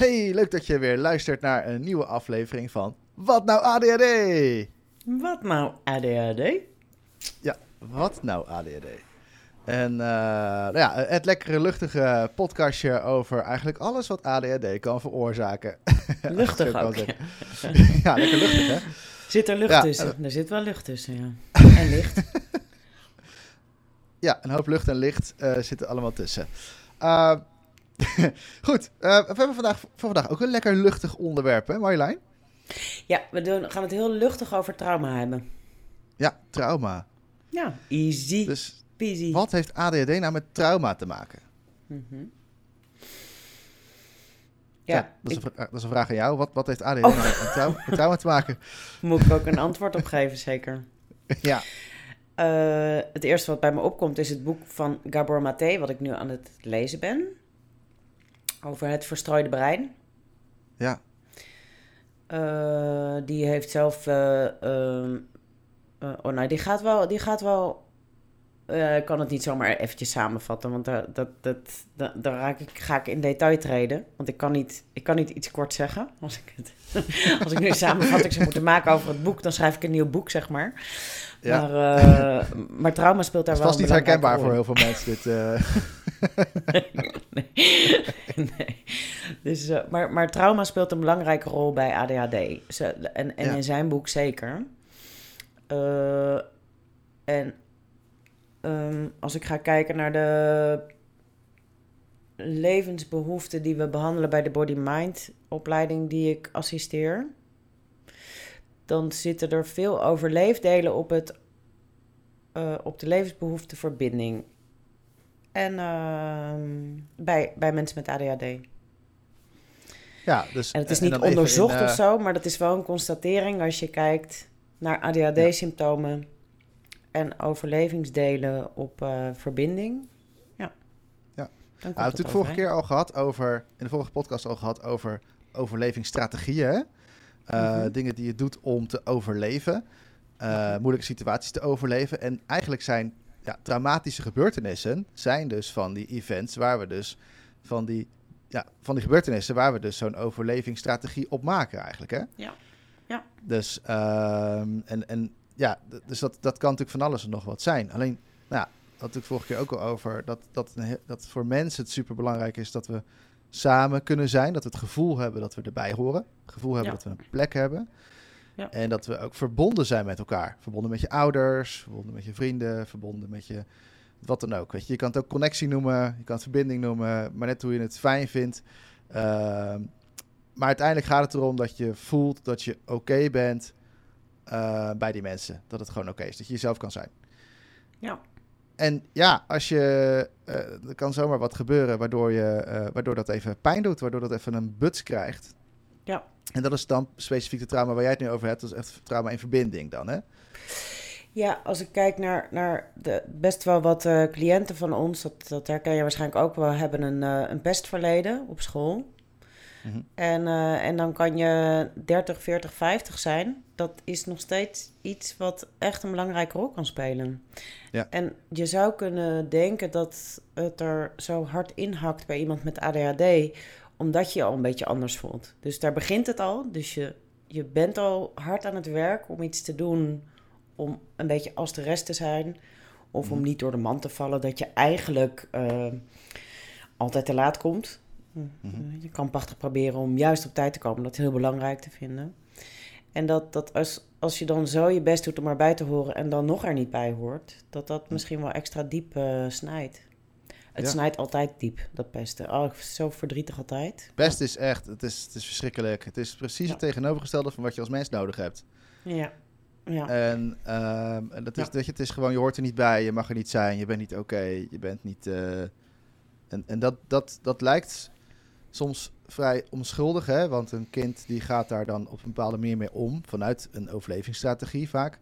Hey, leuk dat je weer luistert naar een nieuwe aflevering van Wat nou ADHD? Wat nou ADHD? Ja, wat nou ADHD? En uh, nou ja, het lekkere luchtige podcastje over eigenlijk alles wat ADHD kan veroorzaken. Luchtig ook. ja, lekker luchtig hè? Zit er lucht tussen? Uh, er zit wel lucht tussen, ja. En licht. ja, een hoop lucht en licht uh, zitten allemaal tussen. Goed, uh, we hebben vandaag, voor vandaag ook een lekker luchtig onderwerp, hè Marjolein? Ja, we doen, gaan het heel luchtig over trauma hebben. Ja, trauma. Ja, easy dus peasy. Wat heeft ADHD nou met trauma te maken? Mm -hmm. Ja, ja dat, is ik... een, dat, is een, vraag aan jou. Wat, wat heeft ADHD oh. nou met, trauma, met trauma te maken? Moet ik ook een antwoord op geven, zeker? Ja. Uh, het eerste wat bij me opkomt is het boek van Gabor Maté, wat ik nu aan het lezen ben over het verstrooide brein. Ja. Uh, die heeft zelf. Uh, uh, oh, nou, die gaat wel. Die gaat wel ik kan het niet zomaar eventjes samenvatten, want dat, dat, dat, dat, daar raak ik, ga ik in detail treden. Want ik kan niet, ik kan niet iets kort zeggen. Als ik, het, als ik nu een samenvatting zou moeten maken over het boek, dan schrijf ik een nieuw boek, zeg maar. Ja. Maar, maar trauma speelt daar wel Het was niet herkenbaar voor heel veel mensen, dit... Nee. nee. Dus, uh, maar, maar trauma speelt een belangrijke rol bij ADHD. Ze, en en ja. in zijn boek zeker. en um, als ik ga kijken naar de levensbehoeften die we behandelen bij de Body-Mind opleiding die ik assisteer, dan zitten er veel overleefdelen op, het, uh, op de levensbehoefte verbinding. En uh, bij, bij mensen met ADHD. Ja, dus, en het is niet onderzocht in, uh... of zo, maar dat is wel een constatering als je kijkt naar ADHD-symptomen. Ja en overlevingsdelen op uh, verbinding. Ja. Ja. We hebben het de vorige keer al gehad over, in de vorige podcast al gehad over overlevingsstrategieën. Uh, mm -hmm. Dingen die je doet om te overleven. Uh, moeilijke situaties te overleven. En eigenlijk zijn ja, traumatische gebeurtenissen zijn dus van die events waar we dus van die, ja, van die gebeurtenissen waar we dus zo'n overlevingsstrategie op maken eigenlijk. Hè? Ja. ja. Dus uh, en, en ja, dus dat, dat kan natuurlijk van alles en nog wat zijn. Alleen, nou ja, had ik vorige keer ook al over, dat, dat, dat voor mensen het super belangrijk is dat we samen kunnen zijn. Dat we het gevoel hebben dat we erbij horen. Het gevoel hebben dat we een plek hebben. Ja. En dat we ook verbonden zijn met elkaar. Verbonden met je ouders, verbonden met je vrienden, verbonden met je wat dan ook. Weet je, je kan het ook connectie noemen, je kan het verbinding noemen, maar net hoe je het fijn vindt. Uh, maar uiteindelijk gaat het erom dat je voelt dat je oké bent uh, bij die mensen. Dat het gewoon oké is, dat je jezelf kan zijn. Ja. En ja, als je, uh, er kan zomaar wat gebeuren waardoor, je, uh, waardoor dat even pijn doet, waardoor dat even een buts krijgt. Ja. En dat is dan specifiek de trauma waar jij het nu over hebt, dat is echt trauma in verbinding dan, hè? Ja, als ik kijk naar, naar de, best wel wat uh, cliënten van ons, dat, dat herken je waarschijnlijk ook wel, hebben een, uh, een pestverleden op school. Mm -hmm. en, uh, en dan kan je 30, 40, 50 zijn. Dat is nog steeds iets wat echt een belangrijke rol kan spelen. Ja. En je zou kunnen denken dat het er zo hard inhakt bij iemand met ADHD, omdat je je al een beetje anders voelt. Dus daar begint het al. Dus je, je bent al hard aan het werk om iets te doen om een beetje als de rest te zijn. Of mm. om niet door de man te vallen dat je eigenlijk uh, altijd te laat komt. Mm-hmm. Je kan prachtig proberen om juist op tijd te komen. Dat is heel belangrijk te vinden. En dat, dat als, als je dan zo je best doet om erbij te horen en dan nog er niet bij hoort, dat dat misschien wel extra diep uh, snijdt. Het ja. snijdt altijd diep, dat pesten. Oh, zo verdrietig altijd. Pest is echt, het is, het is verschrikkelijk. Het is precies ja. het tegenovergestelde van wat je als mens nodig hebt. Ja. ja. En, en dat is, dat je, het is gewoon, je hoort er niet bij, je mag er niet zijn, je bent niet oké, okay, je bent niet... Uh, en en dat, dat, dat lijkt soms vrij onschuldig, hè? want een kind die gaat daar dan op een bepaalde manier mee om, vanuit een overlevingsstrategie vaak.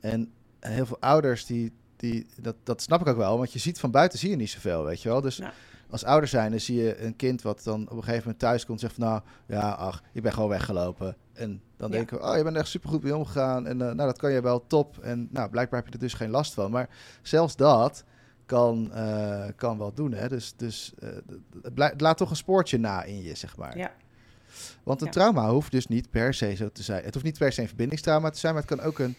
En heel veel ouders, die, die, dat, dat snap ik ook wel, want je ziet van buiten zie je niet zoveel, weet je wel. Dus ja. als ouder zijn, dan zie je een kind wat dan op een gegeven moment thuis komt en zegt van, nou, ja, ach, ik ben gewoon weggelopen. En dan ja. denken we, oh, je bent echt supergoed mee omgegaan en uh, nou, dat kan je wel top. En nou, blijkbaar heb je er dus geen last van. Maar zelfs dat kan, uh, kan wel doen. Hè? Dus, dus uh, het, het, laat toch een spoortje na in je, zeg maar. Ja, Want een Ja. trauma hoeft dus niet per se zo te zijn. Het hoeft niet per se een verbindingstrauma te zijn, maar het kan ook een,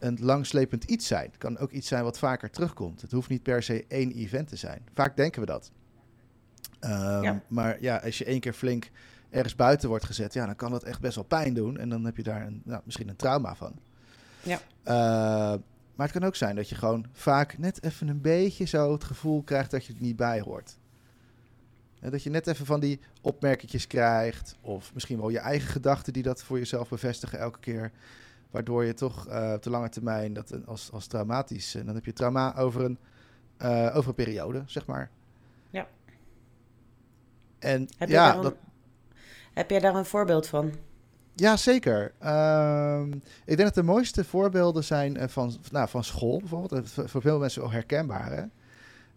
een langslepend iets zijn. Het kan ook iets zijn wat vaker terugkomt. Het hoeft niet per se één event te zijn. Vaak denken we dat. Ehm, Ja. Maar ja, als je één keer flink ergens buiten wordt gezet, ja, dan kan dat echt best wel pijn doen. En dan heb je daar een, nou, misschien een trauma van. Ja. Eh, maar het kan ook zijn dat je gewoon vaak net even een beetje zo het gevoel krijgt dat je het niet bij hoort. En dat je net even van die opmerkingjes krijgt. Of misschien wel je eigen gedachten die dat voor jezelf bevestigen elke keer. Waardoor je toch eh, op de lange termijn dat als, als traumatisch... En dan heb je trauma over een, eh, over een periode, zeg maar. Ja. En Heb, je ja, een, dat, heb jij daar een voorbeeld van? Ja, zeker. Ehm, ik denk dat de mooiste voorbeelden zijn eh, van, nou, van school bijvoorbeeld. Eh, Voor, veel mensen wel herkenbaar. Hè?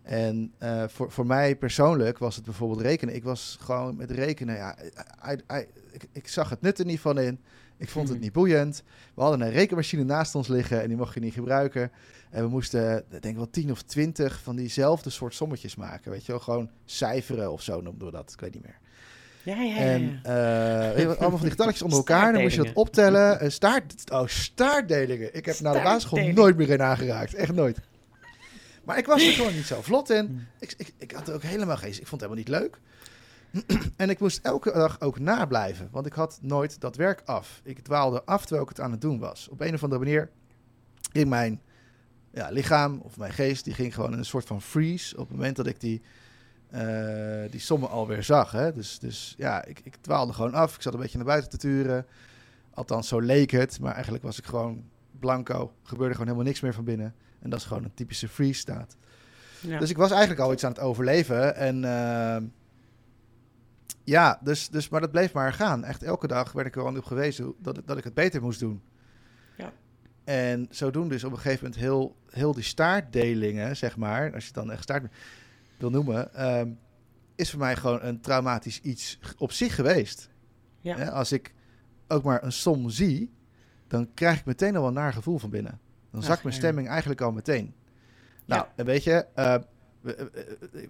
En eh, voor, voor mij persoonlijk was het bijvoorbeeld rekenen. Ik was gewoon met rekenen, ja, I- I- I- ik, ik zag het nut er niet van in. Ik vond het Mhm. niet boeiend. We hadden een rekenmachine naast ons liggen en die mocht je niet gebruiken. En we moesten, ik denk wel 10 of 20 van diezelfde soort sommetjes maken. Weet je wel, gewoon cijferen of zo noemden we dat. Ik weet niet meer. Ja, ja, ja. En eh, allemaal van die getalletjes onder elkaar. Dan moest je dat optellen. Eh, staart, oh, staartdelingen. Ik heb na de basisschool nooit meer in aangeraakt. Echt nooit. Maar ik was er gewoon niet zo vlot in. Hmm. Ik, ik, ik had er ook helemaal geen... Ik vond het helemaal niet leuk. en ik moest elke dag ook nablijven. Want ik had nooit dat werk af. Ik dwaalde af terwijl ik het aan het doen was. Op een of andere manier in mijn ja, lichaam of mijn geest... die ging gewoon in een soort van freeze... op het moment dat ik die eh, die sommen alweer zag. Hè? Dus, dus ja, ik, ik dwaalde gewoon af. Ik zat een beetje naar buiten te turen. Althans, zo leek het. Maar eigenlijk was ik gewoon blanco. Gebeurde gewoon helemaal niks meer van binnen. En dat is gewoon een typische freeze staat. Ja. Dus ik was eigenlijk al iets aan het overleven. En ehm, ja, dus, dus, maar dat bleef maar gaan. Echt elke dag werd ik er gewoon op gewezen dat, dat ik het beter moest doen. Ja. En zodoende is op een gegeven moment heel, heel die staartdelingen, zeg maar, als je het dan echt staart wil noemen, ehm, is voor mij gewoon een traumatisch iets op zich geweest. Ja. Als ik ook maar een som zie, dan krijg ik meteen al een naar gevoel van binnen. Dan zakt mijn stemming eigenlijk al meteen. Nou, Ja. en weet je, eh, we- eh, eh,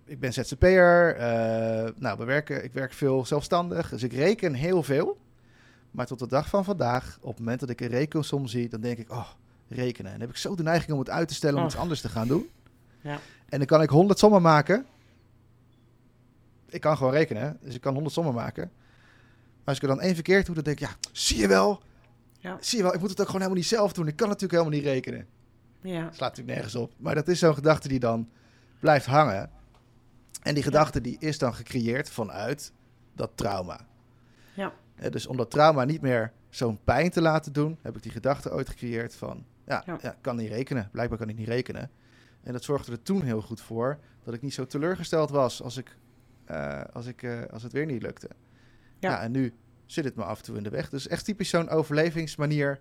ik ben ZZP'er. eh nou, we werken, ik werk veel zelfstandig, dus ik reken heel veel. Maar tot de dag van vandaag, op het moment dat ik een rekensom zie, dan denk ik, oh, rekenen. En dan heb ik zo de neiging om het uit te stellen om iets anders te gaan doen. Ja. En dan kan ik 100 sommen maken. Ik kan gewoon rekenen, dus ik kan 100 sommen maken. Maar als ik er dan één verkeerd doe, dan denk ik, ja, zie je wel? Ja. Zie je wel, ik moet het ook gewoon helemaal niet zelf doen. Ik kan natuurlijk helemaal niet rekenen. Ja. Slaat natuurlijk nergens op. Maar dat is zo'n gedachte die dan blijft hangen. En die gedachte die is dan gecreëerd vanuit dat trauma. Ja. Eh, dus om dat trauma niet meer zo'n pijn te laten doen, heb ik die gedachte ooit gecreëerd van, ja, Ja. kan niet rekenen. Blijkbaar kan ik niet rekenen. En dat zorgde er toen heel goed voor dat ik niet zo teleurgesteld was als, ik, eh, als, ik, eh, als het weer niet lukte. Ja. Ja. en nu zit het me af en toe in de weg. Dus echt typisch zo'n overlevingsmanier,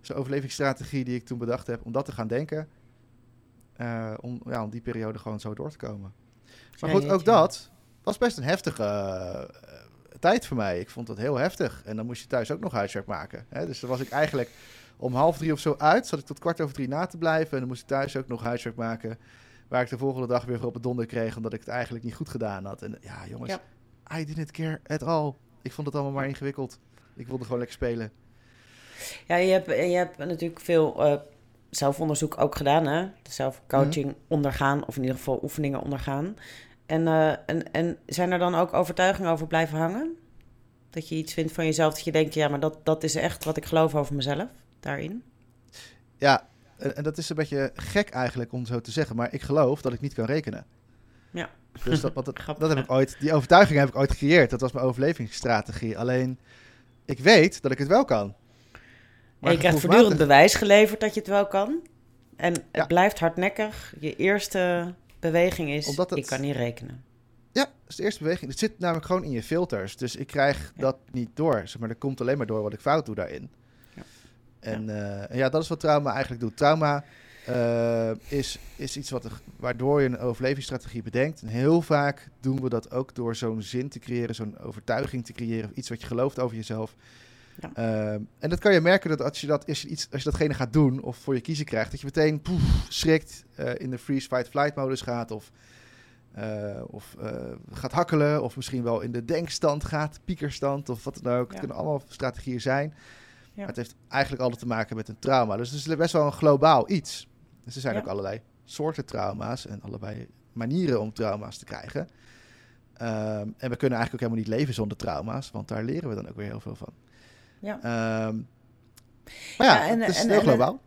zo'n overlevingsstrategie die ik toen bedacht heb om dat te gaan denken. Eh, om, ja, om die periode gewoon zo door te komen. Maar goed, ook dat was best een heftige eh, tijd voor mij. Ik vond dat heel heftig. En dan moest je thuis ook nog huiswerk maken. Hè? Dus dan was ik eigenlijk om half drie of zo uit. Zat ik tot kwart over drie na te blijven. En dan moest ik thuis ook nog huiswerk maken. Waar ik de volgende dag weer voor op het donder kreeg. Omdat ik het eigenlijk niet goed gedaan had. En ja, jongens. Ja. I didn't care at all. Ik vond het allemaal maar ingewikkeld. Ik wilde gewoon lekker spelen. Ja, je hebt, je hebt natuurlijk veel eh, zelfonderzoek ook gedaan, hè? Zelfcoaching ondergaan, of in ieder geval oefeningen ondergaan. En, eh, en, en zijn er dan ook overtuigingen over blijven hangen? Dat je iets vindt van jezelf, dat je denkt, ja, maar dat, dat is echt wat ik geloof over mezelf, daarin? Ja, en, en dat is een beetje gek eigenlijk om zo te zeggen. Maar ik geloof dat ik niet kan rekenen. Ja. Dus dat, dat, Grappig, dat heb ik ooit, die overtuiging heb ik ooit gecreëerd. Dat was mijn overlevingsstrategie. Alleen, ik weet dat ik het wel kan. Maar je krijgt voortdurend bewijs geleverd dat je het wel kan. En het Ja. blijft hardnekkig. Je eerste beweging is, Omdat het- ik kan niet rekenen. Ja, dat is de eerste beweging. Het zit namelijk gewoon in je filters. Dus ik krijg Ja. dat niet door. Zeg maar er komt alleen maar door wat ik fout doe daarin. Ja. En ja. en ja, dat is wat trauma eigenlijk doet. Trauma eh, is, is iets wat er, waardoor je een overlevingsstrategie bedenkt. En heel vaak doen we dat ook door zo'n zin te creëren, zo'n overtuiging te creëren. Of iets wat je gelooft over jezelf. Ja. Ehm, en dat kan je merken dat als je, dat, als, je iets, als je datgene gaat doen of voor je kiezen krijgt, dat je meteen poef, schrikt, eh, in de freeze, fight, flight modus gaat. Of eh, of eh, gaat hakkelen, of misschien wel in de denkstand gaat, piekerstand of wat dan ook. Het kunnen allemaal strategieën zijn. Ja. Maar het heeft eigenlijk altijd te maken met een trauma. Dus het is best wel een globaal iets. Dus er zijn ook allerlei soorten trauma's en allerlei manieren om trauma's te krijgen. Ehm, en we kunnen eigenlijk ook helemaal niet leven zonder trauma's, want daar leren we dan ook weer heel veel van. Ja. Ehm, maar ja, Ja, en- het is en- heel en- globaal.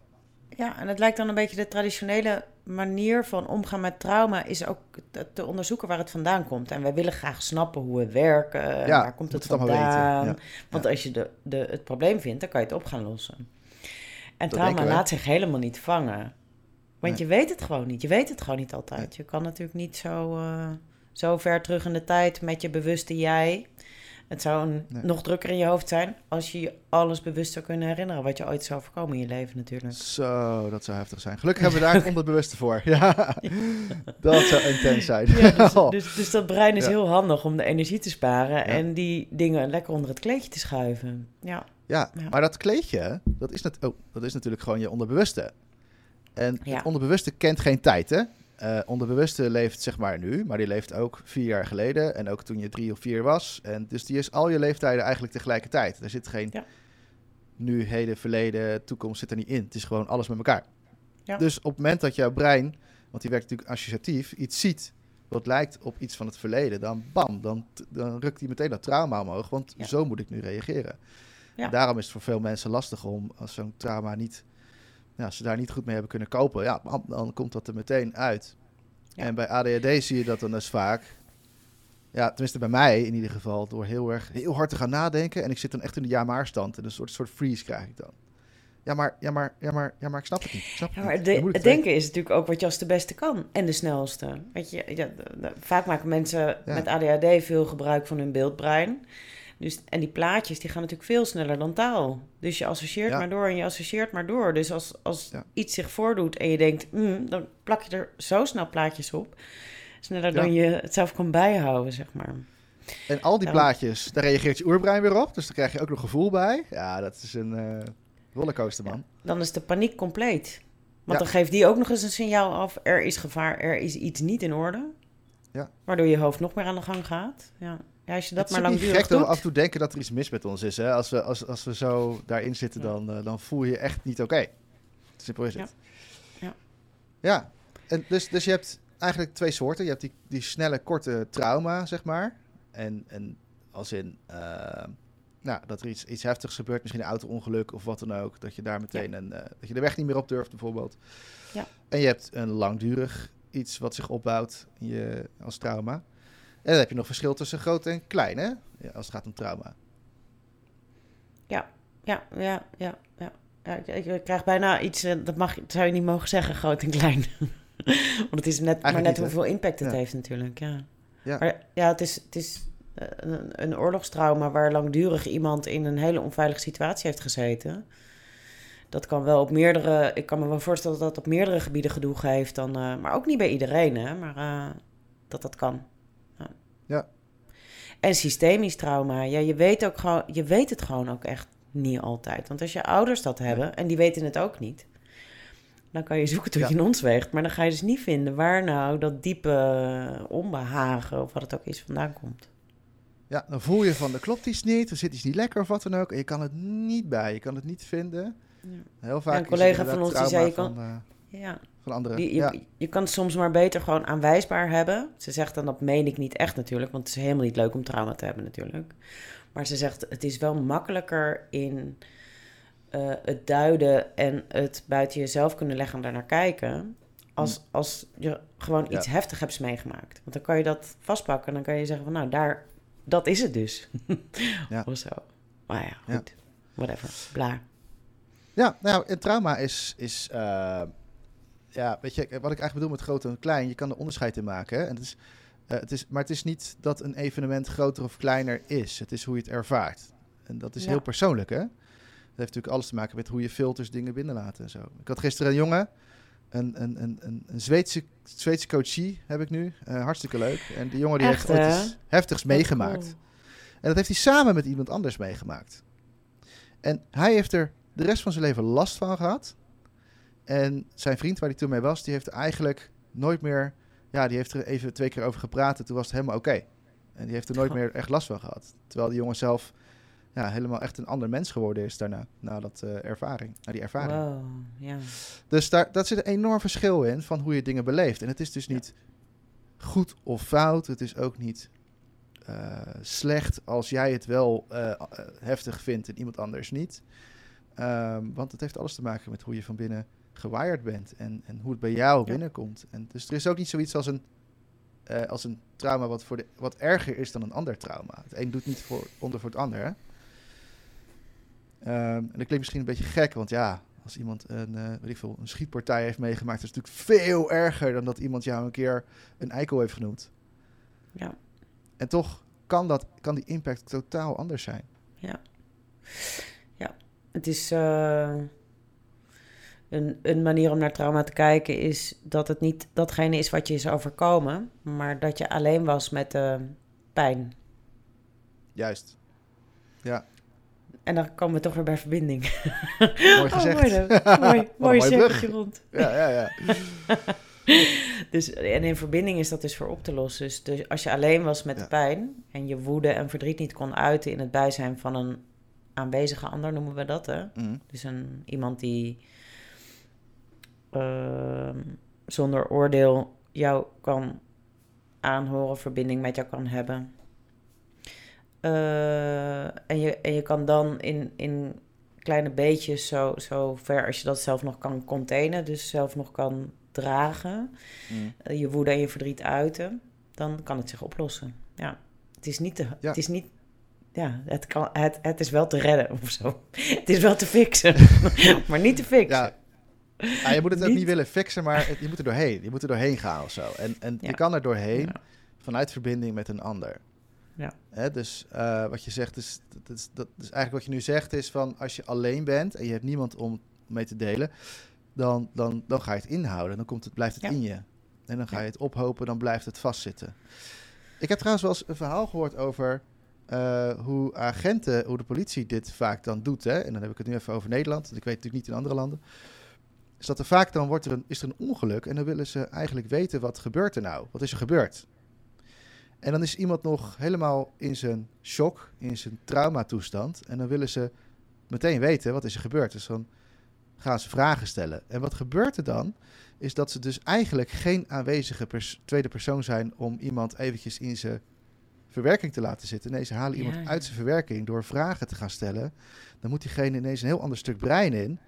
Ja, en het lijkt dan een beetje de traditionele manier van omgaan met trauma is ook te- onderzoeken waar het vandaan komt. En wij willen graag snappen hoe we werken, en Ja, waar komt het het vandaan. weten, Want als je de, de, het probleem vindt, dan kan je het op gaan lossen. En Dat trauma laat zich helemaal niet vangen. Want Nee. je weet het gewoon niet. Je weet het gewoon niet altijd. Je kan natuurlijk niet zo, eh, zo ver terug in de tijd met je bewuste jij. Het zou een, Nee. nog drukker in je hoofd zijn als je je alles bewust zou kunnen herinneren. Wat je ooit zou voorkomen in je leven natuurlijk. Zo, dat zou heftig zijn. Gelukkig hebben we daar onderbewuste voor. Ja, dat zou intens zijn. Ja, dus, dus, dus dat brein is Ja. heel handig om de energie te sparen en die dingen lekker onder het kleedje te schuiven. Ja, Ja, maar dat kleedje, dat is, net, oh, dat is natuurlijk gewoon je onderbewuste. En het onderbewuste kent geen tijd, hè? Eh, onderbewuste leeft zeg maar nu, maar die leeft ook vier jaar geleden en ook toen je drie of vier was. En dus die is al je leeftijden eigenlijk tegelijkertijd. Er zit geen Ja. nu, heden, verleden, toekomst zit er niet in. Het is gewoon alles met elkaar. Ja. Dus op het moment dat jouw brein, want die werkt natuurlijk associatief, iets ziet wat lijkt op iets van het verleden, dan bam, dan, dan rukt hij meteen dat trauma omhoog, want Ja. zo moet ik nu reageren. Daarom is het voor veel mensen lastig om als zo'n trauma niet, ja, als ze daar niet goed mee hebben kunnen kopen, ja, dan komt dat er meteen uit. Ja. En bij ADHD zie je dat dan dus vaak, ja, tenminste bij mij in ieder geval, door heel erg heel hard te gaan nadenken en ik zit dan echt in de ja-maar-stand en een soort, soort freeze krijg ik dan. Ja, maar, ja, maar, ja, maar, ja, maar ik snap het niet. Ik snap Ja, het maar de- het het denken is natuurlijk ook wat je als de beste kan en de snelste. Weet je, ja, de- de- vaak maken mensen Ja. met ADHD veel gebruik van hun beeldbrein. Dus, en die plaatjes die gaan natuurlijk veel sneller dan taal. Dus je associeert Ja. maar door en je associeert maar door. Dus als, als Ja. iets zich voordoet en je denkt, "Hmm," dan plak je er zo snel plaatjes op. Sneller dan je het zelf kan bijhouden, zeg maar. En al die plaatjes, daar reageert je oerbrein weer op. Dus daar krijg je ook nog gevoel bij. Ja, dat is een eh rollercoaster, man. Dan is de paniek compleet. Want dan geeft die ook nog eens een signaal af. Er is gevaar, er is iets niet in orde. Ja. Waardoor je hoofd nog meer aan de gang gaat. Ja, ja als je dat het maar niet langdurig gek dat we doet. af en toe denken dat er iets mis met ons is. Hè? Als, we, als, als we zo daarin zitten, Ja. dan, eh, dan voel je je echt niet oké. Simpel is het. Ja. Ja, en dus, dus je hebt eigenlijk twee soorten. Je hebt die, die snelle, korte trauma, zeg maar. En, en als in, eh, nou, dat er iets, iets heftigs gebeurt, misschien een auto-ongeluk of wat dan ook. Dat je daar meteen een, eh, dat je de weg niet meer op durft, bijvoorbeeld. Ja. En je hebt een langdurig iets wat zich opbouwt je, als trauma. En dan heb je nog verschil tussen groot en klein, hè? Ja, als het gaat om trauma. Ja, ja, ja, ja. ja ik, ik, ik krijg bijna iets, eh, dat, mag, dat zou je niet mogen zeggen, groot en klein. Want het is net, maar net niet, hoeveel impact het Ja. heeft natuurlijk, ja. Ja. Maar ja, het is, het is eh, een, een oorlogstrauma waar langdurig iemand in een hele onveilige situatie heeft gezeten. Dat kan wel op meerdere, ik kan me wel voorstellen dat dat op meerdere gebieden gedoe geeft dan, eh, maar ook niet bij iedereen, hè, maar dat dat kan. Ja. En systemisch trauma, ja, je weet ook gewoon, je weet het gewoon ook echt niet altijd. Want als je ouders dat hebben en die weten het ook niet, dan kan je zoeken tot Ja. je in ons weegt, maar dan ga je dus niet vinden waar nou dat diepe onbehagen of wat het ook is vandaan komt. Ja, dan voel je van, er klopt iets niet, er zit iets niet lekker of wat dan ook. En je kan het niet bij, je kan het niet vinden. Ja. Heel vaak Ja, een collega van ons die zei, je kan- van, eh, Ja, van anderen. Die, je, ja. je kan het soms maar beter gewoon aanwijsbaar hebben. Ze zegt dan, dat meen ik niet echt natuurlijk, want het is helemaal niet leuk om trauma te hebben natuurlijk. Maar ze zegt, het is wel makkelijker in eh, het duiden en het buiten jezelf kunnen leggen en daarnaar kijken. Als, als je gewoon Ja. iets heftig hebt meegemaakt. Want dan kan je dat vastpakken en dan kan je zeggen van, nou, daar, dat is het dus. Ja. Of zo. Maar ja, goed. Whatever. Bla. Ja, nou, en trauma is, is eh, ja, weet je, wat ik eigenlijk bedoel met groot en klein, je kan er onderscheid in maken. Hè? En het is, eh, het is, maar het is niet dat een evenement groter of kleiner is. Het is hoe je het ervaart. En dat is Ja. heel persoonlijk, hè? Dat heeft natuurlijk alles te maken met hoe je filters dingen binnenlaten en zo. Ik had gisteren een jongen, een, een, een, een, een Zweedse, Zweedse coachie heb ik nu. Eh, hartstikke leuk. En die jongen die Echt, heeft ooit hè? iets heftigs meegemaakt. Cool. En dat heeft hij samen met iemand anders meegemaakt. En hij heeft er de rest van zijn leven last van gehad. En zijn vriend waar hij toen mee was, die heeft eigenlijk nooit meer ja, die heeft er even twee keer over gepraat en toen was het helemaal oké. En die heeft er nooit Oh. meer echt last van gehad. Terwijl die jongen zelf ja, helemaal echt een ander mens geworden is daarna. Na dat eh, ervaring, na die ervaring. Wow. Dus daar, dat zit een enorm verschil in van hoe je dingen beleeft. En het is dus Ja. niet goed of fout. Het is ook niet eh, slecht als jij het wel eh, heftig vindt en iemand anders niet. Ehm, want het heeft alles te maken met hoe je van binnen gewired bent en, en hoe het bij jou Ja. binnenkomt. En dus er is ook niet zoiets als een, eh, als een trauma wat, voor de, wat erger is dan een ander trauma. Het een doet niet voor, onder voor het ander. Hè? Ehm, en dat klinkt misschien een beetje gek, want ja, als iemand een, eh, weet ik veel, een schietpartij heeft meegemaakt, is het natuurlijk veel erger dan dat iemand jou een keer een eikel heeft genoemd. Ja. En toch kan, dat, kan die impact totaal anders zijn. Het is eh, een, een manier om naar trauma te kijken, is dat het niet datgene is wat je is overkomen, maar dat je alleen was met de pijn. Juist. Ja, En dan komen we toch weer bij verbinding. mooi gezegd. Oh, mooi, dan. mooi, mooi brug. rond. ja, ja, ja. Dus, en in verbinding is dat dus voor op te lossen. Dus, dus als je alleen was met Ja. de pijn en je woede en verdriet niet kon uiten in het bijzijn van een aanwezige ander, noemen we dat, hè? Mhm. Dus een, iemand die ehm, zonder oordeel jou kan aanhoren, verbinding met jou kan hebben. Eh, en, je, en je kan dan in, in kleine beetjes, zo, zo ver als je dat zelf nog kan containen, dus zelf nog kan dragen, Mhm. eh, je woede en je verdriet uiten, dan kan het zich oplossen. Ja, het is niet te, Ja. het is niet, ja, het, kan, het, het is wel te redden of zo. Het is wel te fixen, maar niet te fixen. Ja. Ja, je moet het ook Niet- willen fixen, maar je moet er doorheen. Je moet er doorheen gaan of zo. En, en Ja. je kan er doorheen Ja. vanuit verbinding met een ander. Ja. Hè, dus eh, wat je zegt is, dat is, dat is eigenlijk wat je nu zegt is van als je alleen bent en je hebt niemand om mee te delen, dan, dan, dan ga je het inhouden. Dan komt het, blijft het Ja. in je. En dan ga je het ophopen, dan blijft het vastzitten. Ik heb trouwens wel eens een verhaal gehoord over eh, hoe agenten, hoe de politie dit vaak dan doet. Hè? En dan heb ik het nu even over Nederland, want ik weet natuurlijk niet in andere landen. Is dat er vaak dan wordt er een, is er een ongeluk en dan willen ze eigenlijk weten wat gebeurt er nou? Wat is er gebeurd? En dan is iemand nog helemaal in zijn shock, in zijn traumatoestand. En dan willen ze meteen weten wat is er gebeurd. Dus dan gaan ze vragen stellen. En wat gebeurt er dan? Is dat ze dus eigenlijk geen aanwezige pers- tweede persoon zijn om iemand eventjes in zijn verwerking te laten zitten. Nee, ze halen Ja, iemand ja. uit zijn verwerking door vragen te gaan stellen. Dan moet diegene ineens een heel ander stuk brein in.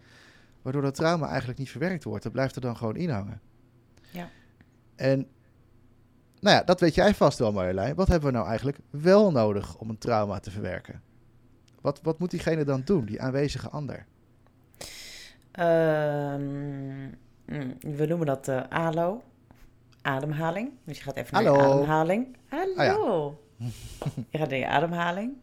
Waardoor dat trauma eigenlijk niet verwerkt wordt. Dat blijft er dan gewoon in hangen. Ja. En nou ja, dat weet jij vast wel Marjolein. Wat hebben we nou eigenlijk wel nodig om een trauma te verwerken? Wat, wat moet diegene dan doen, die aanwezige ander? Ehm, mm, we noemen dat eh ALO, ademhaling. Dus je gaat even naar je Hallo. ademhaling. Hallo. je gaat naar je ademhaling.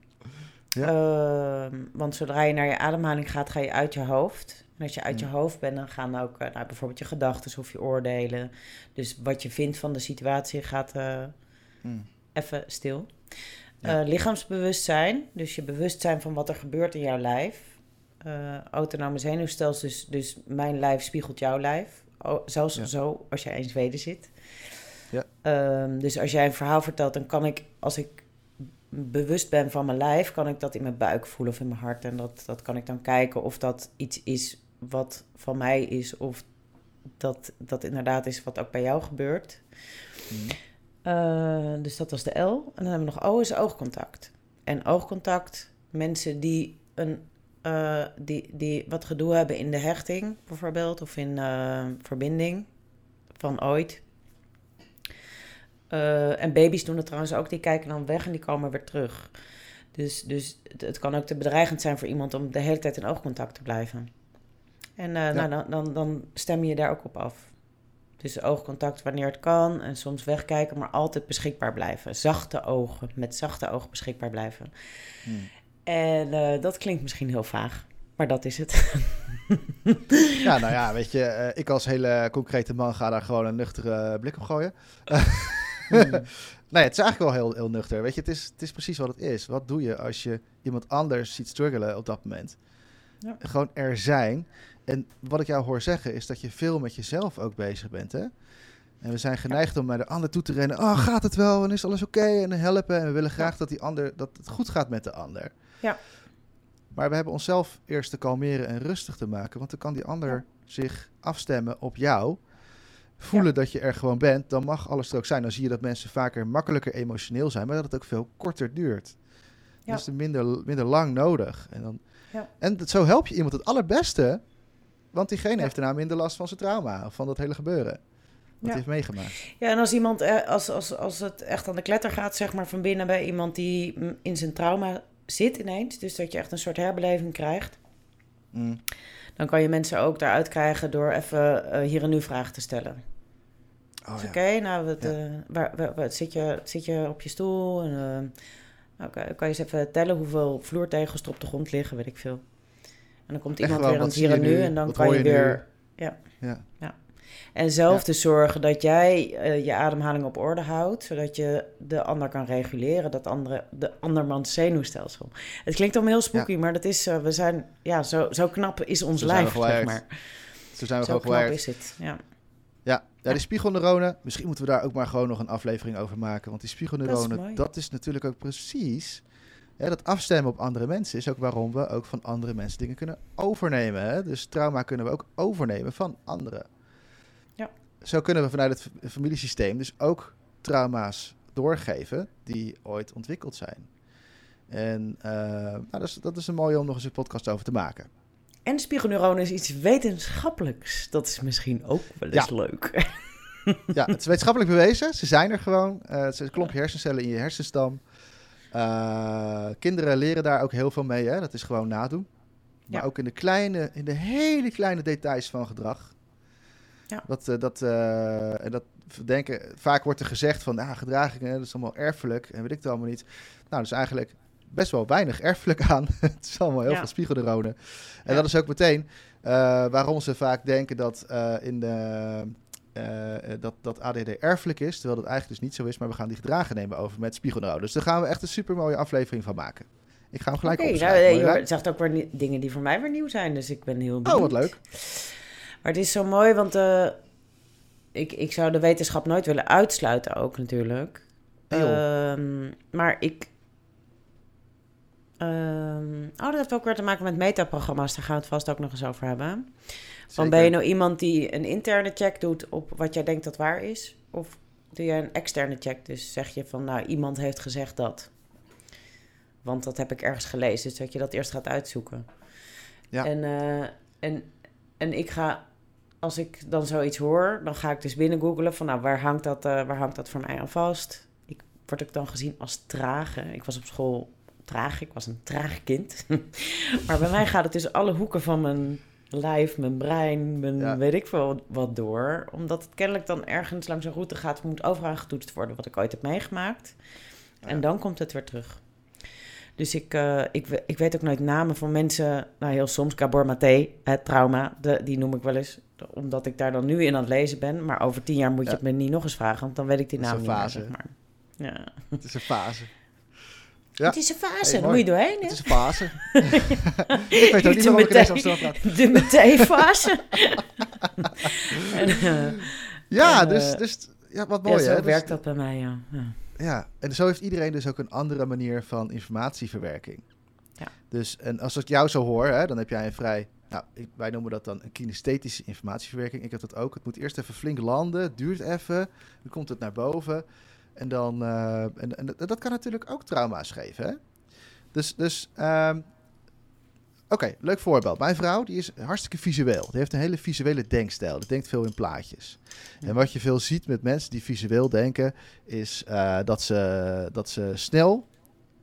Ja. Ehm, want zodra je naar je ademhaling gaat, ga je uit je hoofd. En als je uit je Mm. hoofd bent, dan gaan ook eh, nou, bijvoorbeeld je gedachten of je oordelen. Dus wat je vindt van de situatie gaat eh, Hmm. even stil. Ja. Eh, lichaamsbewustzijn, dus je bewustzijn van wat er gebeurt in jouw lijf. Eh, autonome zenuwstelsel, dus, dus mijn lijf spiegelt jouw lijf. O, zelfs Ja. zo als jij in Zweden zit. Ja. Ehm, dus als jij een verhaal vertelt, dan kan ik, als ik bewust ben van mijn lijf, kan ik dat in mijn buik voelen of in mijn hart. En dat, dat kan ik dan kijken of dat iets is wat van mij is, of dat dat inderdaad is wat ook bij jou gebeurt. Hmm. Eh, dus dat was de L. En dan hebben we nog O, is oogcontact. En oogcontact, mensen die, een, eh, die, die wat gedoe hebben in de hechting, bijvoorbeeld, of in eh, verbinding van ooit. En baby's doen het trouwens ook, die kijken dan weg en die komen weer terug. Dus, dus het, het kan ook te bedreigend zijn voor iemand om de hele tijd in oogcontact te blijven. En eh, nou, dan, dan, dan stem je daar ook op af. Dus oogcontact wanneer het kan en soms wegkijken, maar altijd beschikbaar blijven. Zachte ogen, met zachte ogen beschikbaar blijven. Hmm. En eh, dat klinkt misschien heel vaag, maar dat is het. Ja, nou ja, weet je, eh, ik als hele concrete man ga daar gewoon een nuchtere blik op gooien. Hmm. nee, het is eigenlijk wel heel, heel nuchter. Weet je, het is, het is precies wat het is. Wat doe je als je iemand anders ziet struggelen op dat moment? Ja. Gewoon er zijn. En wat ik jou hoor zeggen is dat je veel met jezelf ook bezig bent, hè? En we zijn geneigd om naar de ander toe te rennen. Oh, gaat het wel? En is alles oké? En helpen. En we willen graag dat, die ander, dat het goed gaat met de ander. Ja. Maar we hebben onszelf eerst te kalmeren en rustig te maken. Want dan kan die ander Ja. zich afstemmen op jou. Voelen dat je er gewoon bent. Dan mag alles er ook zijn. Dan zie je dat mensen vaker makkelijker emotioneel zijn. Maar dat het ook veel korter duurt. Ja. Dus minder, minder lang nodig. En, dan, Ja. en dat, zo help je iemand het allerbeste. Want diegene Ja. heeft daarna minder last van zijn trauma. Of van dat hele gebeuren. Wat Ja. hij heeft meegemaakt. Ja, en als iemand, eh, als, als, als het echt aan de kletter gaat, zeg maar van binnen bij iemand die in zijn trauma zit ineens, dus dat je echt een soort herbeleving krijgt, Mm. dan kan je mensen ook daaruit krijgen door even eh, hier en nu vragen te stellen. Oh, ja. Oké, nou, wat, Ja. eh, waar, waar, waar- zit, je, zit je op je stoel? En, nou, kan, kan je eens even tellen hoeveel vloertegels er op de grond liggen, weet ik veel. En dan komt Echt iemand weer aan het hier en nu nu? en dan kan je je nu? weer... Ja. En zelf Ja. te zorgen dat jij eh, je ademhaling op orde houdt, zodat je de ander kan reguleren, dat andere, de andermans zenuwstelsel. Het klinkt allemaal heel spooky, maar dat is, eh, we zijn, ja, zo, zo knap is ons Zo lijf, zeg maar. Zo zijn we Zo knap is het, ja. Ja, die spiegelneuronen. Misschien moeten we daar ook maar gewoon nog een aflevering over maken. Want die spiegelneuronen, dat is, natuurlijk ook precies... Hè, dat afstemmen op andere mensen is ook waarom we ook van andere mensen dingen kunnen overnemen. Hè? Dus trauma kunnen we ook overnemen van anderen. Ja. Zo kunnen we vanuit het familiesysteem dus ook trauma's doorgeven die ooit ontwikkeld zijn. En eh, nou, dat, is, dat is een mooie om nog eens een podcast over te maken. En spiegelneuronen is iets wetenschappelijks. Dat is misschien ook wel eens leuk. Ja, het is wetenschappelijk bewezen. Ze zijn er gewoon. Eh, het zijn een klompje hersencellen in je hersenstam. Eh, kinderen leren daar ook heel veel mee. Hè? Dat is gewoon nadoen. Maar Ja. ook in de, kleine, in de hele kleine details van gedrag. Ja. Dat, eh, dat, eh, en dat denken, vaak wordt er gezegd van ah, gedragingen, dat is allemaal erfelijk en weet ik het allemaal niet. Nou, is eigenlijk best wel weinig erfelijk aan. het is allemaal heel Ja. veel spiegelneuronen. En Ja. dat is ook meteen eh, waarom ze vaak denken dat, eh, in de, eh, dat, dat ADD erfelijk is, terwijl dat eigenlijk dus niet zo is. Maar we gaan die gedragen nemen over met spiegelneuronen. Dus daar gaan we echt een super mooie aflevering van maken. Ik ga hem gelijk nou, opschrijven. Mooi, je zegt ook weer dingen die voor mij weer nieuw zijn, dus ik ben heel benieuwd. Oh, wat leuk. Maar het is zo mooi, want ik, ik zou de wetenschap nooit willen uitsluiten ook natuurlijk. Ehm, maar ik... ehm, oh, dat heeft ook weer te maken met metaprogramma's. Daar gaan we het vast ook nog eens over hebben. Van ben je nou iemand die een interne check doet op wat jij denkt dat waar is? Of doe je een externe check? Dus zeg je van, nou, iemand heeft gezegd dat. Want dat heb ik ergens gelezen. Dus dat je dat eerst gaat uitzoeken. Ja. En, eh, en, en ik ga, als ik dan zoiets hoor, dan ga ik dus binnen googelen van, nou, waar hangt dat, eh, waar hangt dat voor mij aan vast? Ik word ook dan gezien als trage. Ik was op school traag. Ik was een traag kind. maar bij mij gaat het dus alle hoeken van mijn lijf, mijn brein, mijn Ja. weet ik veel wat door. Omdat het kennelijk dan ergens langs een route gaat, moet overal getoetst worden wat ik ooit heb meegemaakt. En dan komt het weer terug. Dus ik, eh, ik, ik weet ook nooit namen van mensen. Nou, heel soms, Gabor Maté, het trauma, de, die noem ik wel eens. Omdat ik daar dan nu in aan het lezen ben. Maar over tien jaar moet je Ja. het me niet nog eens vragen, want dan weet ik die naam niet meer, zeg maar. Ja. Het is een fase. Ja. Het is een fase, Hey, daar mooi. moet je doorheen, hè? Het is een fase. ik weet ook niet De waarom ik ineens meteen- Amsterdam praat. De meteen-fase. En, eh, Ja, En, dus, eh, dus ja, wat mooi ja, zo hè. Dus- werkt dat bij mij, ja. ja. Ja, en zo heeft iedereen dus ook een andere manier van informatieverwerking. Ja. Dus, en als ik jou zo hoor, hè, dan heb jij een vrij, nou, wij noemen dat dan een kinesthetische informatieverwerking. Ik heb dat ook. Het moet eerst even flink landen, het duurt even, dan komt het naar boven. En dan, eh, en, en dat- kan natuurlijk ook trauma's geven, hè. Dus, dus ehm, oké, leuk voorbeeld. Mijn vrouw, die is hartstikke visueel. Die heeft een hele visuele denkstijl. Die denkt veel in plaatjes. En wat je veel ziet met mensen die visueel denken, is eh, dat, ze, dat ze snel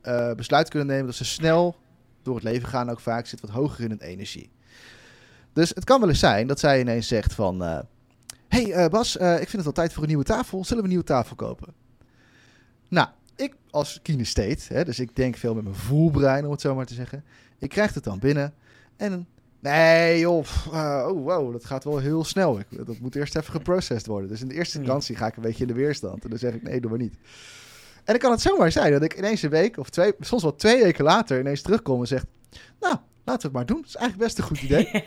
eh, besluit kunnen nemen, dat ze snel door het leven gaan ook vaak, zit wat hoger in hun energie. Dus het kan wel eens zijn dat zij ineens zegt van, eh, hey Bas, ik vind het al tijd voor een nieuwe tafel, zullen we een nieuwe tafel kopen? Nou, ik als kinestheet, hè, dus ik denk veel met mijn voelbrein om het zo maar te zeggen, ik krijg het dan binnen en Nee, joh. pff, eh, oh, wow, dat gaat wel heel snel. Ik, dat moet eerst even geprocessed worden. Dus in de eerste Ja. instantie ga ik een beetje in de weerstand. En dan zeg ik, nee, doe maar niet. En dan kan het zomaar zijn dat ik ineens een week of twee, soms wel twee weken later ineens terugkom en zeg, nou, laten we het maar doen. Dat is eigenlijk best een goed idee.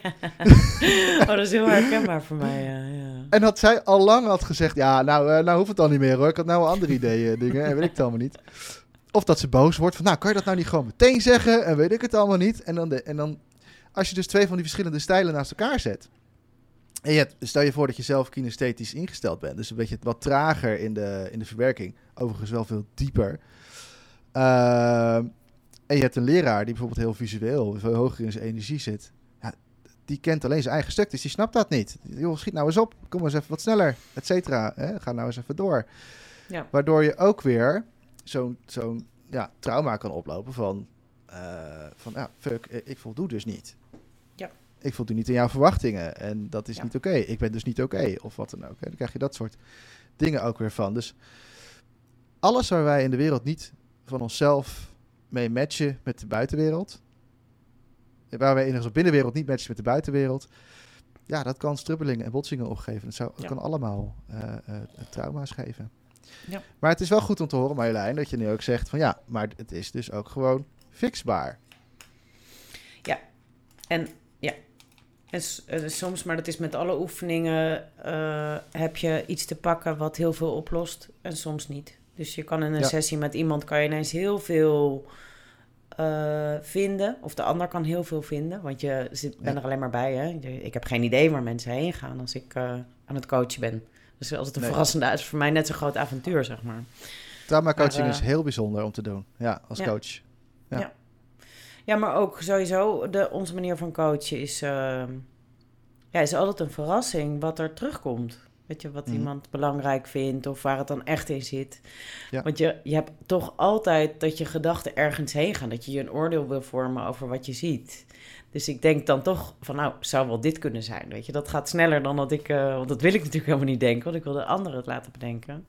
oh, dat is heel herkenbaar voor mij, ja. ja. En dat zij al lang had gezegd, ja, nou, uh, nou hoeft het al niet meer hoor. Ik had nou andere ideeën, dingen, en weet ik het allemaal niet. Of dat ze boos wordt van, nou, kan je dat nou niet gewoon meteen zeggen? En weet ik het allemaal niet. En dan, en dan als je dus twee van die verschillende stijlen naast elkaar zet. En je hebt, stel je voor dat je zelf kinesthetisch ingesteld bent. Dus een beetje wat trager in de, in de verwerking. Overigens wel veel dieper. Uh, en je hebt een leraar die bijvoorbeeld heel visueel, veel hoger in zijn energie zit. Die kent alleen zijn eigen stuk, dus die snapt dat niet. Joh, schiet nou eens op, kom eens even wat sneller, et cetera. Ga nou eens even door. Ja. Waardoor je ook weer zo'n zo'n ja, trauma kan oplopen van, uh, van ja, fuck, ik voldoe dus niet. Ja. Ik voldoe niet aan jouw verwachtingen en dat is niet oké. Ik ben dus niet oké of wat dan ook. En dan krijg je dat soort dingen ook weer van. Dus alles waar wij in de wereld niet van onszelf mee matchen met de buitenwereld. Waar wij in onze binnenwereld niet matchen met de buitenwereld. Ja, dat kan strubbelingen en botsingen opgeven. Het, zou, kan allemaal uh, uh, trauma's geven. Ja. Maar het is wel goed om te horen, Marjolein, dat je nu ook zegt van ja, maar het is dus ook gewoon fixbaar. Ja, en ja. En uh, soms, maar dat is met alle oefeningen, uh, heb je iets te pakken wat heel veel oplost en soms niet. Dus je kan in een sessie met iemand kan je ineens heel veel uh, vinden. Of de ander kan heel veel vinden. Want je zit, ben er alleen maar bij. Hè? Ik heb geen idee waar mensen heen gaan als ik uh, aan het coachen ben. Dus als het een nee. verrassende is voor mij net zo'n groot avontuur, zeg maar. Trauma coaching uh, is heel bijzonder om te doen. Ja, als ja. coach. Ja. ja. Ja. maar ook sowieso de, onze manier van coachen is, ja, is altijd een verrassing wat er terugkomt. Weet je, wat mm. iemand belangrijk vindt of waar het dan echt in zit. Ja. Want je, je hebt toch altijd dat je gedachten ergens heen gaan. Dat je je een oordeel wil vormen over wat je ziet. Dus ik denk dan toch van, nou, zou wel dit kunnen zijn. Weet je, dat gaat sneller dan dat ik... Uh, want dat wil ik natuurlijk helemaal niet denken. Want ik wil de anderen het laten bedenken.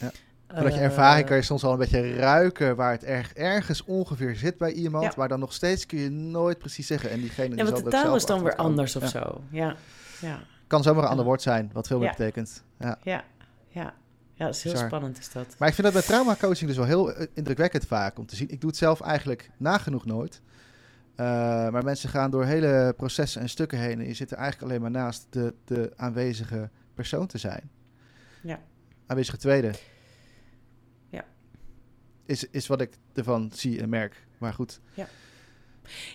Ja. Vanuit je ervaring kan je soms al een beetje ruiken waar het erg, ergens ongeveer zit bij iemand. Ja. Maar dan nog steeds kun je nooit precies zeggen. En diegene ja, want de taal is dan weer anders of zo. Ja, ja. Kan zomaar een ander woord zijn, wat veel meer betekent. Ja, ja, ja. Ja, dat is heel spannend is dat. Maar ik vind dat bij trauma coaching dus wel heel uh, indrukwekkend vaak om te zien. Ik doe het zelf eigenlijk nagenoeg nooit. Uh, maar mensen gaan door hele processen en stukken heen en je zit er eigenlijk alleen maar naast de, de aanwezige persoon te zijn. Ja. Aanwezige tweede. Ja. Is, is wat ik ervan zie en merk. Maar goed. Ja.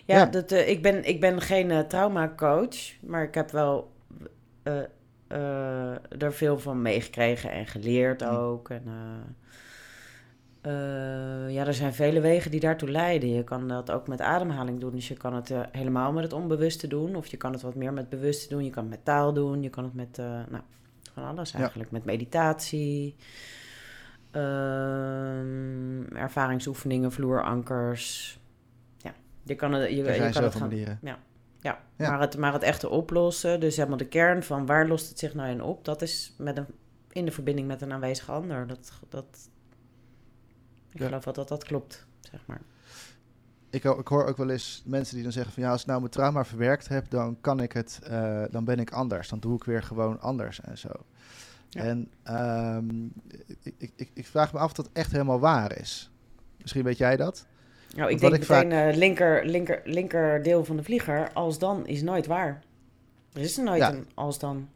Ja, ja. Dat, uh, ik, ben, ik ben geen uh, trauma coach, maar ik heb wel uh, uh, er veel van meegekregen en geleerd ook. En, uh, ja, er zijn vele wegen die daartoe leiden. Je kan dat ook met ademhaling doen. Dus je kan het helemaal met het onbewuste doen. Of je kan het wat meer met bewuste doen. Je kan het met taal doen. Je kan het met nou, van alles eigenlijk. Ja. Met meditatie. Ehm, ervaringsoefeningen, vloerankers. Ja, je kan het, je, je kan het gaan. Manieren. Ja. Ja, ja. Maar, het, maar het echte oplossen, dus helemaal de kern van waar lost het zich nou in op, dat is met een, in de verbinding met een aanwezige ander. Dat, dat, ik ja. geloof wel dat dat klopt, zeg maar. Ik, ik, hoor ook wel eens mensen die dan zeggen van ja, als ik nou mijn trauma verwerkt heb, dan kan ik het, uh, dan ben ik anders. Dan doe ik weer gewoon anders en zo. Ja. En um, ik, ik, ik vraag me af of dat echt helemaal waar is. Misschien weet jij dat? Nou, ik denk meteen vaak... uh, linker, linker, linker deel van de vlieger. Als dan is nooit waar. Er is er nooit ja. een als dan.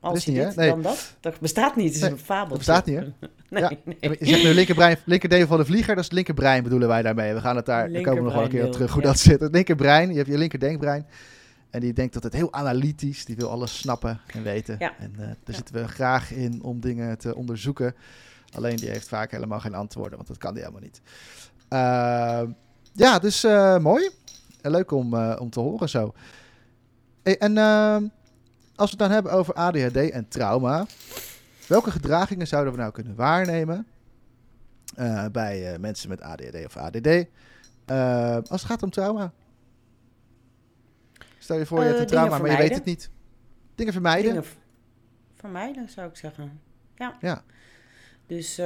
Als je dit, nee. dan dat. Dat bestaat niet. Het is nee, een fabel. Dat bestaat niet, hè? nee, ja. nee. Je zegt nu linkerbrein, linkerdeel van de vlieger. Dat is het linkerbrein bedoelen wij daarmee. We gaan het daar, daar komen we nog wel een keer op terug hoe ja. dat zit. Het linkerbrein, je hebt je linkerdenkbrein. En die denkt dat het heel analytisch, die wil alles snappen en weten. Ja. En uh, daar zitten we graag in om dingen te onderzoeken. Alleen die heeft vaak helemaal geen antwoorden, want dat kan die helemaal niet. Uh, ja, dus uh, mooi. Leuk om, uh, om te horen zo. Hey, en als we het dan hebben over ADHD en trauma, welke gedragingen zouden we nou kunnen waarnemen eh, bij mensen met ADHD of ADD als het gaat om trauma? Stel je voor, je hebt een trauma, maar je weet het niet. Dingen vermijden? Dingen vermijden, zou ik zeggen. Ja. ja. Dus,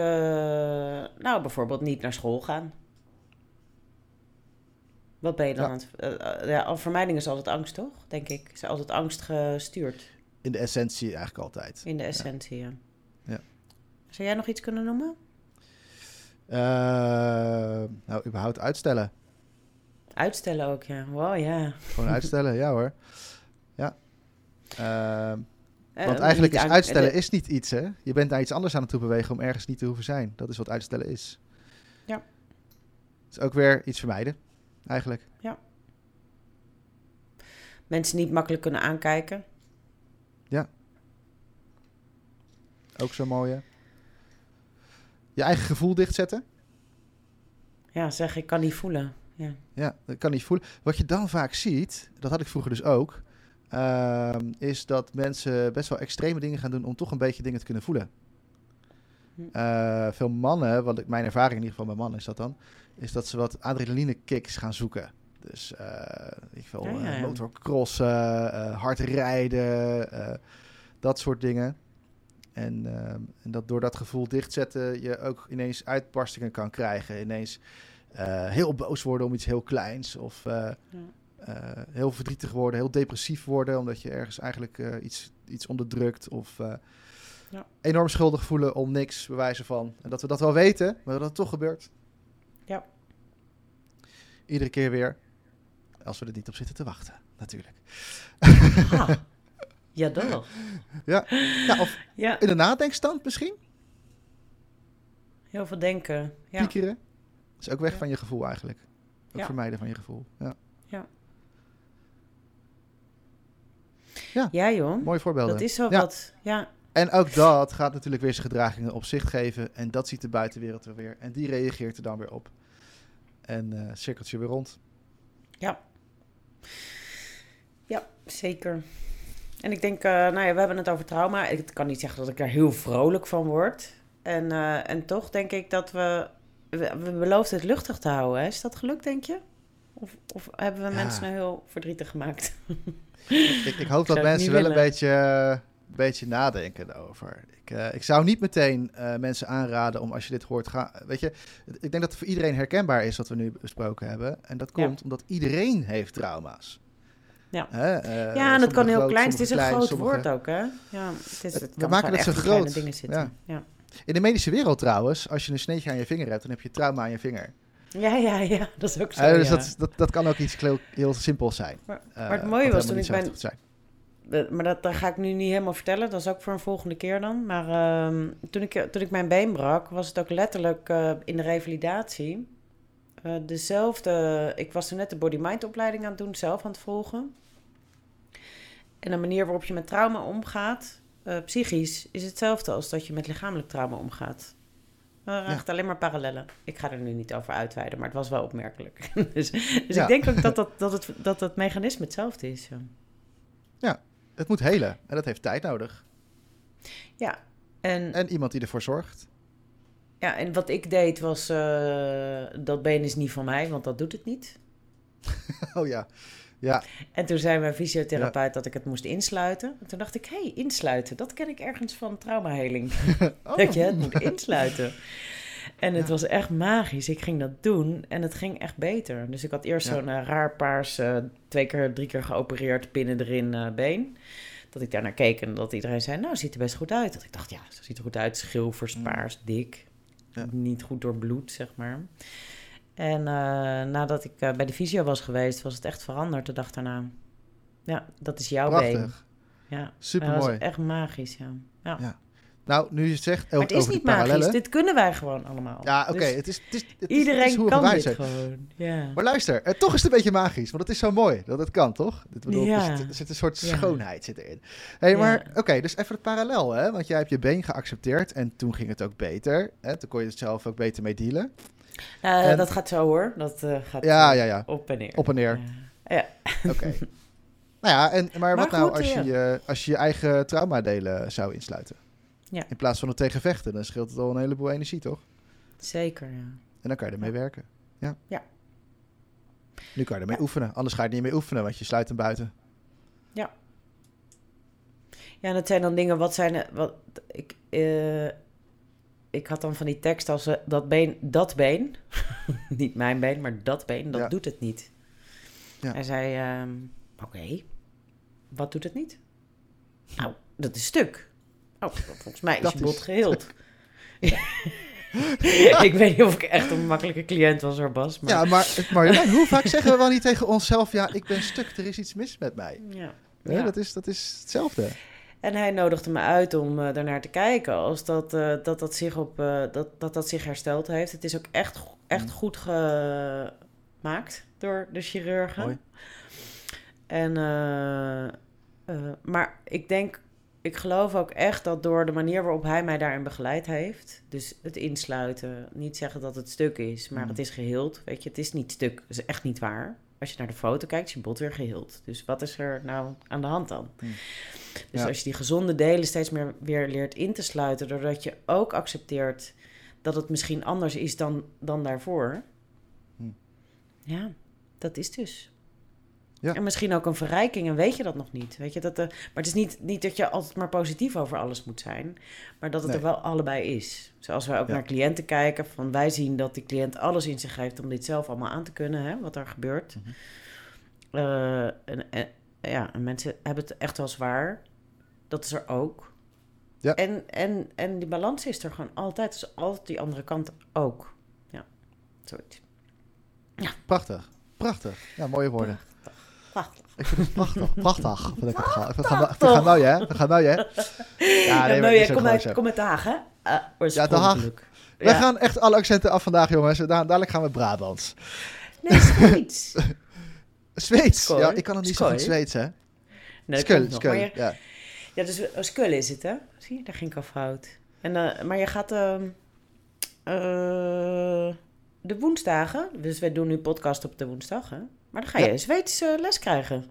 nou, bijvoorbeeld niet naar school gaan. Wat ben je dan? Ja. Aan het, uh, ja, vermijding is altijd angst, toch? Denk ik. Is altijd angst gestuurd. In de essentie eigenlijk altijd. In de essentie, ja. ja. Zou jij nog iets kunnen noemen? Uh, nou, überhaupt uitstellen. Uitstellen ook, ja. Wow, ja. Gewoon uitstellen, ja hoor. Ja. Uh, Eh, Want eigenlijk is uitstellen is niet iets, hè? Je bent naar iets anders aan het toe bewegen om ergens niet te hoeven zijn. Dat is wat uitstellen is. Ja. Het is ook weer iets vermijden, eigenlijk. Mensen niet makkelijk kunnen aankijken. Ook zo mooi, hè? Je eigen gevoel dichtzetten. Ja, zeg ik kan niet voelen. Ja. Ja, dat kan niet voelen. Wat je dan vaak ziet, dat had ik vroeger dus ook, ehm, is dat mensen best wel extreme dingen gaan doen om toch een beetje dingen te kunnen voelen. Hm. Eh, veel mannen, wat ik, mijn ervaring in ieder geval bij mannen is dat dan, is dat ze wat adrenaline kicks gaan zoeken. Dus eh ik wil Ja, ja, eh, hard rijden, dat soort dingen. En, en dat door dat gevoel dichtzetten je ook ineens uitbarstingen kan krijgen. Ineens heel boos worden om iets heel kleins. Of heel verdrietig worden, heel depressief worden. Omdat je ergens eigenlijk iets, iets onderdrukt. Of Ja. enorm schuldig voelen om niks, bewijzen van. En dat we dat wel weten, maar dat het toch gebeurt. Ja. Iedere keer weer. Als we er niet op zitten te wachten, natuurlijk. Ah, ja, toch? Ja, of Ja, in de nadenkstand misschien. heel veel denken. Ja, Piekeren. Dat is ook weg Ja. van je gevoel eigenlijk. Ook Ja. vermijden van je gevoel. Ja. ja joh. Mooie voorbeelden. Dat is zo Ja. wat. Ja, En ook dat gaat natuurlijk weer zijn gedragingen op zicht geven. En dat ziet de buitenwereld er weer. En die reageert er dan weer op. En eh cirkeltje weer rond. ja, zeker. En ik denk, eh, nou ja, we hebben het over trauma. Ik kan niet zeggen dat ik er heel vrolijk van word. En, eh, en toch denk ik dat we... We, we beloofden het luchtig te houden. Hè? Is dat gelukt, denk je? Of, of hebben we Ja. mensen nou heel verdrietig gemaakt? Ik, ik hoop dat mensen wel een willen. beetje, beetje nadenken erover. Ik, eh, ik zou niet meteen eh, mensen aanraden om als je dit hoort... Ga, weet je, ik denk dat het voor iedereen herkenbaar is wat we nu besproken hebben. En dat Ja. komt omdat iedereen heeft trauma's. Ja. Hè, eh, ja, en het kan heel groot, klein. Het is een groot sommige- woord ook, hè? Ja, het, is, Het- we maken in kleine groot. dingen zitten. Ja. Ja. In de medische wereld trouwens, als je een sneetje aan je vinger hebt... dan heb je trauma aan je vinger. Ja, ja, ja, dat is ook zo. Dus ja. dat, dat, dat kan ook iets heel, heel simpels zijn. Maar- maar het mooie was toen ik zo Maar dat, dat ga ik nu niet helemaal vertellen. Dat is ook voor een volgende keer dan. Maar ehm, toen, ik, toen ik mijn been brak, was het ook letterlijk eh, in de revalidatie. eh, dezelfde. Ik was toen net de body-mind opleiding aan het doen, zelf aan het volgen. En de manier waarop je met trauma omgaat, eh, psychisch, is hetzelfde als dat je met lichamelijk trauma omgaat. Er Ja. echt alleen maar parallellen. Ik ga er nu niet over uitweiden, maar het was wel opmerkelijk. dus dus Ja. ik denk ook dat, dat, dat, het, dat het mechanisme hetzelfde is. Ja. Het moet helen en dat heeft tijd nodig. ja. En, En iemand die ervoor zorgt. Ja, en wat ik deed was, eh, dat been is niet van mij, want dat doet het niet. Oh ja. Ja, En toen zei mijn fysiotherapeut dat ik het moest insluiten. En toen dacht ik, hé, hey, insluiten, dat ken ik ergens van traumaheling. oh. Dat je het moet insluiten. En het Ja. was echt magisch. Ik ging dat doen en het ging echt beter. Dus ik had eerst Ja. zo'n eh, raar paars, eh, twee keer, drie keer geopereerd, pinnen erin eh, been. Dat ik daarnaar keek en dat iedereen zei, nou, ziet er best goed uit. Dat ik dacht, ja, zo ziet er goed uit. Schilfers, Mm. paars, dik. Ja. Niet goed doorbloed, zeg maar. En nadat ik bij de fysio was geweest, was het echt veranderd de dag daarna. Ja, dat is jouw been. Ja, Super mooi. echt magisch, ja. ja. Nou, nu je het zegt Maar het is niet magisch. Dit kunnen wij gewoon allemaal. Ja, oké. Dus het is, het is, het iedereen is hoe kan dit zijn. gewoon. Ja. Maar luister, eh, toch is het een beetje magisch. Want het is zo mooi dat het kan, toch? Dit bedoel, Ja. er, zit, er zit een soort schoonheid zit erin. hey, maar oké, dus even het parallel, hè? Want jij hebt je been geaccepteerd en toen ging het ook beter. Hè? Toen kon je het zelf ook beter mee dealen. Eh, En- Dat gaat zo hoor. Dat eh, gaat Ja, eh, ja, ja. op en neer. Op en neer. Ja. Oké. nou ja, en, maar, wat nou als je, als je je eigen traumadelen zou insluiten? Ja. In plaats van er tegen vechten, dan scheelt het al een heleboel energie, toch? Zeker, ja. En dan kan je ermee Ja. werken. Ja. Ja. Nu kan je ermee Ja. oefenen. Anders ga je er niet mee oefenen, want je sluit hem buiten. Ja, en het zijn dan dingen, wat zijn... Wat, ik, eh, ik had dan van die tekst als eh, dat been, dat been, niet mijn been, maar dat been, dat Ja. doet het niet. Ja. Hij zei, ehm, oké, wat doet het niet? Nou, dat is stuk. Oh, volgens mij is Dat je is bot geheeld. ik weet niet of ik echt een makkelijke cliënt was hoor, Bas. Maar... Ja, maar Marjolein, hoe vaak zeggen we wel niet tegen onszelf... ja, ik ben stuk, er is iets mis met mij. Ja. Dat, is, dat is hetzelfde. En hij nodigde me uit om uh, daarnaar te kijken. Als dat, uh, dat, dat, zich op, uh, dat, dat dat zich hersteld heeft. Het is ook echt, echt mm. goed gemaakt door de chirurgen. Mooi. En, maar ik denk, ik geloof ook echt dat door de manier waarop hij mij daarin begeleid heeft. Dus het insluiten. Niet zeggen dat het stuk is, maar mm. het is geheeld. Weet je, het is niet stuk. Dat is echt niet waar als je naar de foto kijkt, is je bot weer geheeld. Dus wat is er nou aan de hand dan? Hmm. Dus als je die gezonde delen steeds meer weer leert in te sluiten, doordat je ook accepteert dat het misschien anders is dan, dan daarvoor. Hmm. Ja, dat is dus. Ja. En misschien ook een verrijking en weet je dat nog niet. Weet je, dat de, maar het is niet, niet dat je altijd maar positief over alles moet zijn, maar dat het er wel allebei is. Zoals wij ook naar cliënten kijken, van wij zien dat die cliënt alles in zich heeft om dit zelf allemaal aan te kunnen, hè, wat er gebeurt. Mhm. Eh, en, en, ja, en mensen hebben het echt wel zwaar. Dat is er ook. Ja. En, en, en die balans is er gewoon altijd. Dus altijd die andere kant ook. Ja, zoiets. Ja. Prachtig. Prachtig. Ja, mooie woorden. Prachtig. Ik vind het prachtig. Prachtig. Vind ik het gaan. Vind het mooi, hè? We gaan mooi, hè? Ja, nee, ja, kom, uit, kom uit Den Haag, hè? Uh, ja, Den Haag. Wij gaan echt alle accenten af vandaag, jongens. Dadelijk gaan we Brabants. Nee, Zweeds. Zweeds? Ja, ik kan het niet zo goed Zweeds, hè? Nee, Skul, Skul, ja. Ja, dus uh, Skul is het, hè? Zie je, daar ging ik al fout. En, uh, maar je gaat... Uh, de woensdagen, dus wij doen nu podcast op de woensdag, hè? Maar dan ga je ja. Zweeds uh, les krijgen.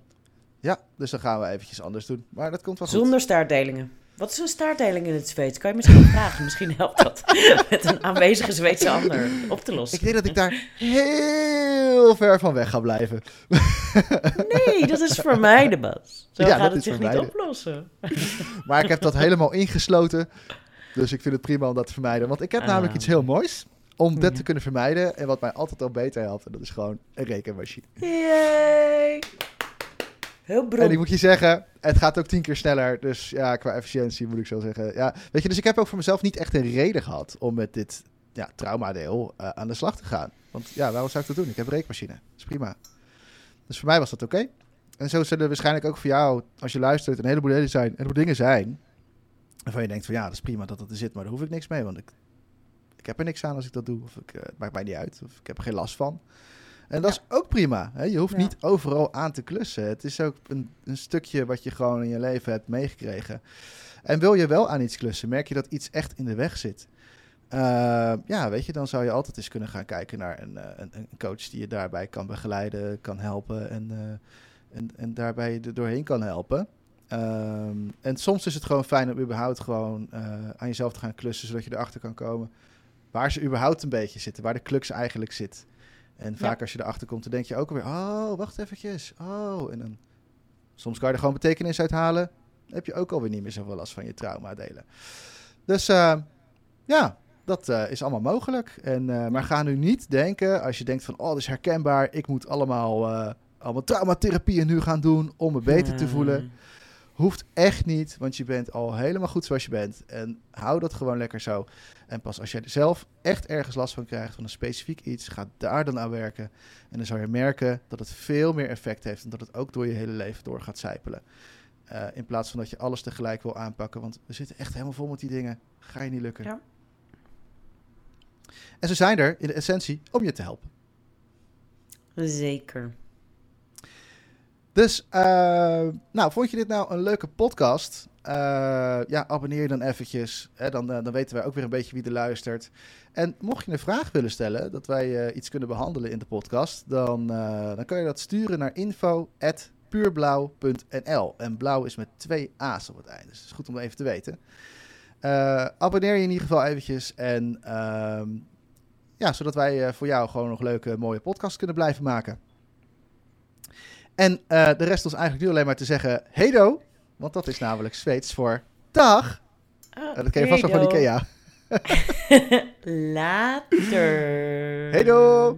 Ja, dus dan gaan we eventjes anders doen. Maar dat komt wel goed. Zonder staartdelingen. Wat is een staartdeling in het Zweeds? Kan je misschien vragen? Misschien helpt dat met een aanwezige Zweedse ander op te lossen. Ik denk dat ik daar heel ver van weg ga blijven. Nee, dat is voor mij de bas. Zo gaat het zich niet oplossen. Maar ik heb dat helemaal ingesloten. Dus ik vind het prima om dat te vermijden. Want ik heb namelijk ah. iets heel moois om dat te kunnen vermijden. En wat mij altijd al beter helpt, en dat is gewoon een rekenmachine. Yay! Heel brood. En ik moet je zeggen, het gaat ook tien keer sneller. Dus ja, qua efficiëntie moet ik zo zeggen. Ja, weet je, dus ik heb ook voor mezelf niet echt een reden gehad om met dit ja, traumadeel uh, aan de slag te gaan. Want ja, waarom zou ik dat doen? Ik heb een rekenmachine. Dat is prima. Dus voor mij was dat oké. En zo zullen er waarschijnlijk ook voor jou, als je luistert, een heleboel dingen zijn. Een heleboel dingen zijn. Waarvan je denkt van ja, dat is prima dat dat er zit, maar daar hoef ik niks mee. Want ik ik heb er niks aan als ik dat doe. Of ik, uh, het maakt mij niet uit. Of ik heb er geen last van. En dat is ook prima. Hè? Je hoeft niet overal aan te klussen. Het is ook een, een, stukje wat je gewoon in je leven hebt meegekregen. En wil je wel aan iets klussen, merk je dat iets echt in de weg zit. Uh, ja, weet je, dan zou je altijd eens kunnen gaan kijken naar een, eh, een, een coach die je daarbij kan begeleiden, kan helpen en, uh, en, en daarbij er doorheen kan helpen. Um, en soms is het gewoon fijn om überhaupt gewoon aan jezelf te gaan klussen, zodat je erachter kan komen waar ze überhaupt een beetje zitten, waar de klux eigenlijk zit. En vaak als je erachter komt, dan denk je ook alweer, oh, wacht eventjes, oh. En dan, soms kan je er gewoon betekenis uit halen. Dan heb je ook alweer niet meer zoveel last van je trauma delen. Dus uh, ja, dat uh, is allemaal mogelijk. En, uh, maar ga nu niet denken, als je denkt van, oh, dat is herkenbaar, ik moet allemaal, allemaal traumatherapieën nu gaan doen om me beter te voelen. Hoeft echt niet, want je bent al helemaal goed zoals je bent. En hou dat gewoon lekker zo. En pas als jij er zelf echt ergens last van krijgt, van een specifiek iets, ga daar dan aan werken. En dan zal je merken dat het veel meer effect heeft en dat het ook door je hele leven door gaat zijpelen. Uh, in plaats van dat je alles tegelijk wil aanpakken, want we zitten echt helemaal vol met die dingen. Ga je niet lukken. Ja. En ze zijn er in de essentie om je te helpen. Zeker. Dus, uh, nou, vond je dit nou een leuke podcast? Uh, ja, abonneer je dan eventjes. Hè, dan, uh, dan weten wij ook weer een beetje wie er luistert. En mocht je een vraag willen stellen, dat wij iets kunnen behandelen in de podcast, dan, dan kan je dat sturen naar info.puurblauw.nl. En blauw is met twee A's op het einde, dus het is goed om even te weten. abonneer je in ieder geval eventjes en ehm, ja, zodat wij voor jou gewoon nog leuke, mooie podcasts kunnen blijven maken. En uh, de rest ons eigenlijk nu alleen maar te zeggen hedo. Want dat is namelijk Zweeds voor dag. Oh, dat ken je vast wel van Ikea. Later. Hedo.